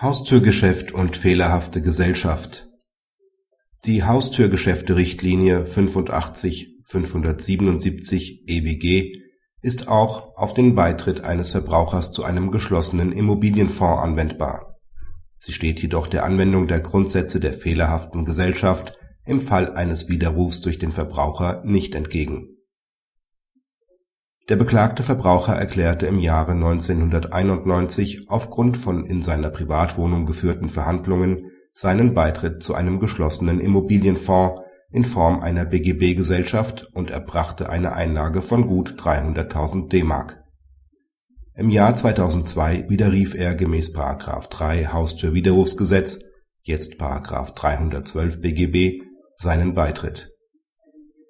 Haustürgeschäft und fehlerhafte Gesellschaft Die Haustürgeschäfte-Richtlinie 85/577 EWG ist auch auf den Beitritt eines Verbrauchers zu einem geschlossenen Immobilienfonds anwendbar. Sie steht jedoch der Anwendung der Grundsätze der fehlerhaften Gesellschaft im Fall eines Widerrufs durch den Verbraucher nicht entgegen der beklagte Verbraucher erklärte im Jahre 1991 aufgrund von in seiner Privatwohnung geführten Verhandlungen seinen Beitritt zu einem geschlossenen Immobilienfonds in Form einer BGB-Gesellschaft und erbrachte eine Einlage von gut 300.000 D-Mark. Im Jahr 2002 widerrief er gemäß § 3 Haustürwiderrufsgesetz (jetzt § 312 BGB) seinen Beitritt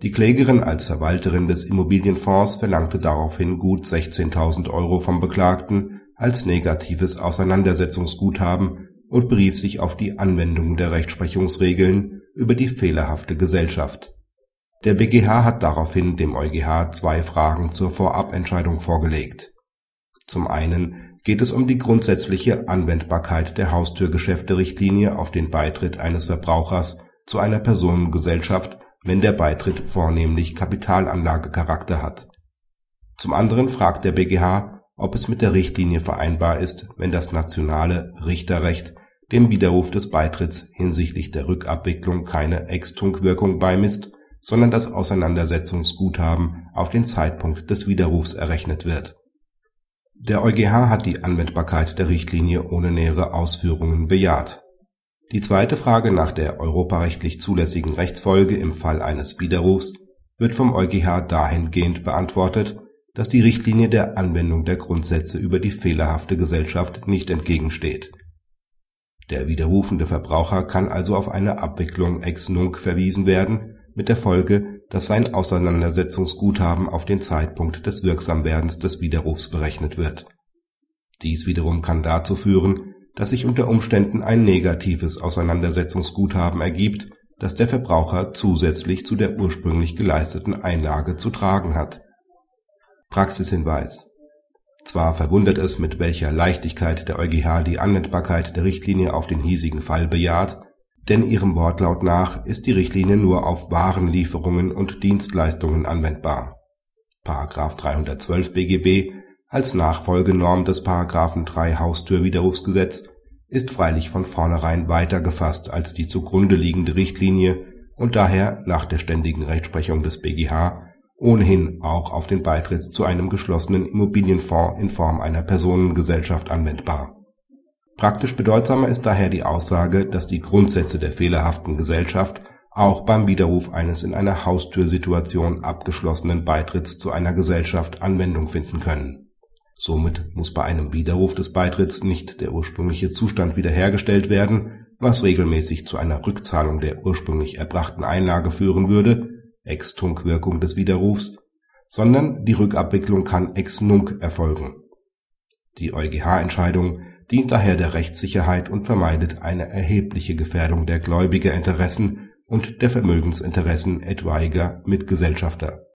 die Klägerin als Verwalterin des Immobilienfonds verlangte daraufhin gut 16.000 Euro vom Beklagten als negatives Auseinandersetzungsguthaben und berief sich auf die Anwendung der Rechtsprechungsregeln über die fehlerhafte Gesellschaft. Der BGH hat daraufhin dem EuGH zwei Fragen zur Vorabentscheidung vorgelegt. Zum einen geht es um die grundsätzliche Anwendbarkeit der Haustürgeschäfte-Richtlinie auf den Beitritt eines Verbrauchers zu einer Personengesellschaft wenn der Beitritt vornehmlich Kapitalanlagecharakter hat. Zum anderen fragt der BGH, ob es mit der Richtlinie vereinbar ist, wenn das nationale Richterrecht dem Widerruf des Beitritts hinsichtlich der Rückabwicklung keine Ex-Tunc-Wirkung beimisst, sondern das Auseinandersetzungsguthaben auf den Zeitpunkt des Widerrufs errechnet wird. Der EuGH hat die Anwendbarkeit der Richtlinie ohne nähere Ausführungen bejaht die zweite Frage nach der europarechtlich zulässigen Rechtsfolge im Fall eines Widerrufs wird vom EuGH dahingehend beantwortet, dass die Richtlinie der Anwendung der Grundsätze über die fehlerhafte Gesellschaft nicht entgegensteht. Der widerrufende Verbraucher kann also auf eine Abwicklung ex nunc verwiesen werden, mit der Folge, dass sein Auseinandersetzungsguthaben auf den Zeitpunkt des Wirksamwerdens des Widerrufs berechnet wird. Dies wiederum kann dazu führen dass sich unter Umständen ein negatives Auseinandersetzungsguthaben ergibt, das der Verbraucher zusätzlich zu der ursprünglich geleisteten Einlage zu tragen hat. Praxishinweis Zwar verwundert es, mit welcher Leichtigkeit der EuGH die Anwendbarkeit der Richtlinie auf den hiesigen Fall bejaht, denn ihrem Wortlaut nach ist die Richtlinie nur auf Warenlieferungen und Dienstleistungen anwendbar. § 312 BGB als Nachfolgenorm des § 3 Haustürwiderrufsgesetz ist freilich von vornherein weiter gefasst als die zugrunde liegende Richtlinie und daher nach der ständigen Rechtsprechung des BGH ohnehin auch auf den Beitritt zu einem geschlossenen Immobilienfonds in Form einer Personengesellschaft anwendbar. Praktisch bedeutsamer ist daher die Aussage, dass die Grundsätze der fehlerhaften Gesellschaft auch beim Widerruf eines in einer Haustürsituation abgeschlossenen Beitritts zu einer Gesellschaft Anwendung finden können Somit muss bei einem Widerruf des Beitritts nicht der ursprüngliche Zustand wiederhergestellt werden, was regelmäßig zu einer Rückzahlung der ursprünglich erbrachten Einlage führen würde (Ex-Tunc-Wirkung des Widerrufs), sondern die Rückabwicklung kann ex nunc erfolgen. Die EuGH-Entscheidung dient daher der Rechtssicherheit und vermeidet eine erhebliche Gefährdung der Gläubigerinteressen und der Vermögensinteressen etwaiger Mitgesellschafter